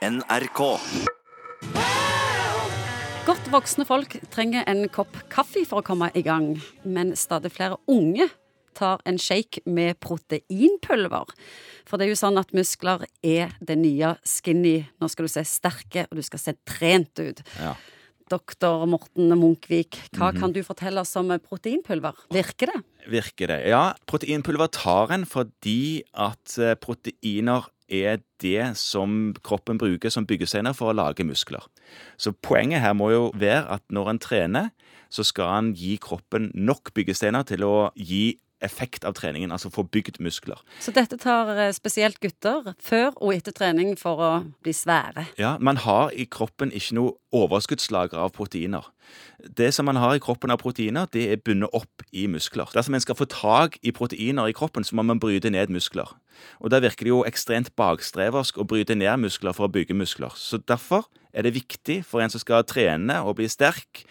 NRK. Godt voksne folk trenger en kopp kaffe for å komme i gang, men stadig flere unge tar en shake med proteinpulver. For det er jo sånn at muskler er det nye skinny. Nå skal du se sterke, og du skal se trent ut. Ja. Doktor Morten Munkvik, hva kan du fortelle oss om proteinpulver? Virker det? Virker det? Ja, proteinpulver tar en fordi at eh, proteiner er det som kroppen bruker som byggesteiner for å lage muskler. Så poenget her må jo være at når en trener, så skal en gi kroppen nok byggesteiner til å gi effekt av treningen, altså få bygd muskler. Så dette tar eh, spesielt gutter før og etter trening for å bli svære. Ja, Man har i kroppen ikke noe overskuddslager av proteiner. Det som man har i kroppen av proteiner, det er bundet opp i muskler. Dersom en skal få tak i proteiner i kroppen, så må man bryte ned muskler. Og Da virker det jo ekstremt bakstreversk å bryte ned muskler for å bygge muskler. Så Derfor er det viktig for en som skal trene og bli sterk,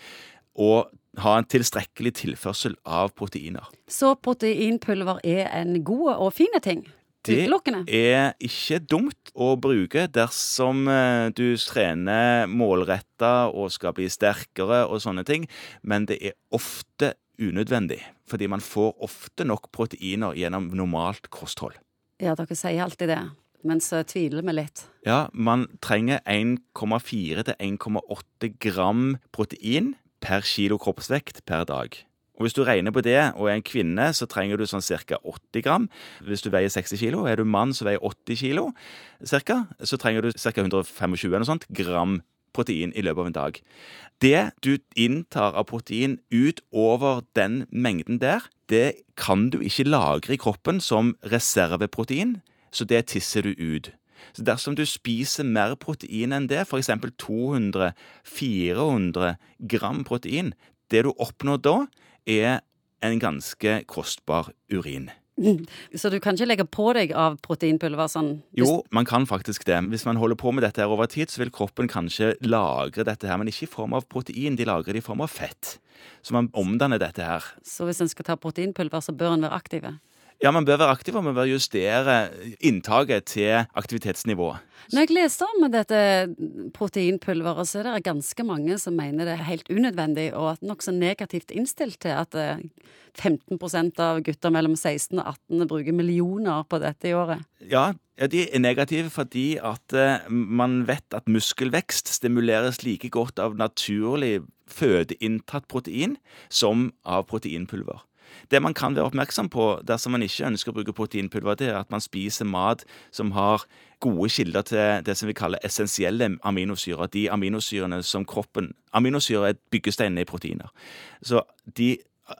å ha en tilstrekkelig tilførsel av proteiner. Så proteinpulver er en god og fin ting? Det er ikke dumt å bruke dersom eh, du trener målretta og skal bli sterkere og sånne ting, men det er ofte unødvendig. Fordi man får ofte nok proteiner gjennom normalt kosthold. Ja, dere sier alltid det, men så tviler vi litt. Ja, man trenger 1,4 til 1,8 gram protein per kilo kroppsvekt per dag. Og Hvis du regner på det og er en kvinne, så trenger du sånn ca. 80 gram. Hvis du veier 60 kilo, er du mann som veier 80 kilo, cirka, så trenger du ca. 125 eller sånt, gram protein i løpet av en dag. Det du inntar av protein utover den mengden der, det kan du ikke lagre i kroppen som reserveprotein, så det tisser du ut. Så dersom du spiser mer protein enn det, f.eks. 200-400 gram protein, det du oppnår da, er en ganske kostbar urin. Så du kan ikke legge på deg av proteinpulver sånn Jo, man kan faktisk det. Hvis man holder på med dette her over tid, så vil kroppen kanskje lagre dette her, men ikke i form av protein, de lagrer det i form av fett. Så man omdanner dette her. Så hvis en skal ta proteinpulver, så bør en være aktiv? Ja, man bør være aktiv, og man bør justere inntaket til aktivitetsnivået. Når jeg leste om dette proteinpulveret, så er det ganske mange som mener det er helt unødvendig, og at nokså negativt innstilt til at eh, 15% av gutter mellom 16 og 18 bruker millioner på dette i året. Ja, ja, de er negative fordi at eh, man vet at muskelvekst stimuleres like godt av naturlig fødeinntatt protein som av proteinpulver. Det man kan være oppmerksom på dersom man ikke ønsker å bruke proteinpulver, det er at man spiser mat som har gode kilder til det som vi kaller essensielle aminosyrer. De aminosyrene som kroppen Aminosyrer er byggesteinene i proteiner. Så de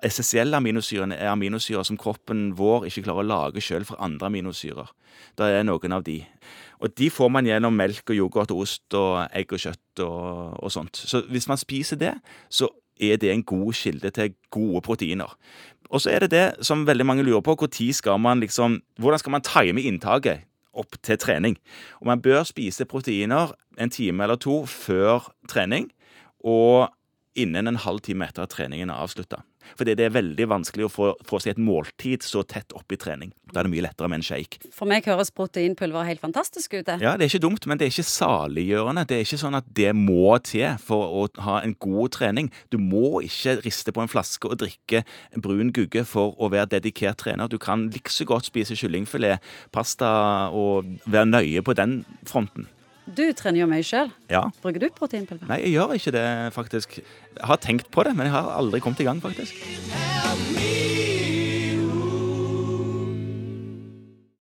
essensielle aminosyrene er aminosyrer som kroppen vår ikke klarer å lage sjøl fra andre aminosyrer. Det er noen av de. Og de får man gjennom melk og yoghurt og ost og egg og kjøtt og, og sånt. Så hvis man spiser det, så er det en god kilde til gode proteiner. Og så er det det som veldig mange lurer på, når skal man liksom, hvordan skal man time inntaket opp til trening? Og Man bør spise proteiner en time eller to før trening, og innen en halv time etter at treningen er avslutta. Fordi det er veldig vanskelig å få, få seg et måltid så tett opp i trening. Da er det mye lettere med en shake. For meg høres proteinpulver helt fantastisk ut. Ja, det er ikke dumt, men det er ikke saliggjørende. Det er ikke sånn at det må til for å ha en god trening. Du må ikke riste på en flaske og drikke brun gugge for å være dedikert trener. Du kan likså godt spise kyllingfilet, pasta og være nøye på den fronten. Du trener jo mye sjøl. Ja. Bruker du proteinpulver? Nei, jeg gjør ikke det, faktisk. Jeg har tenkt på det, men jeg har aldri kommet i gang, faktisk. Help me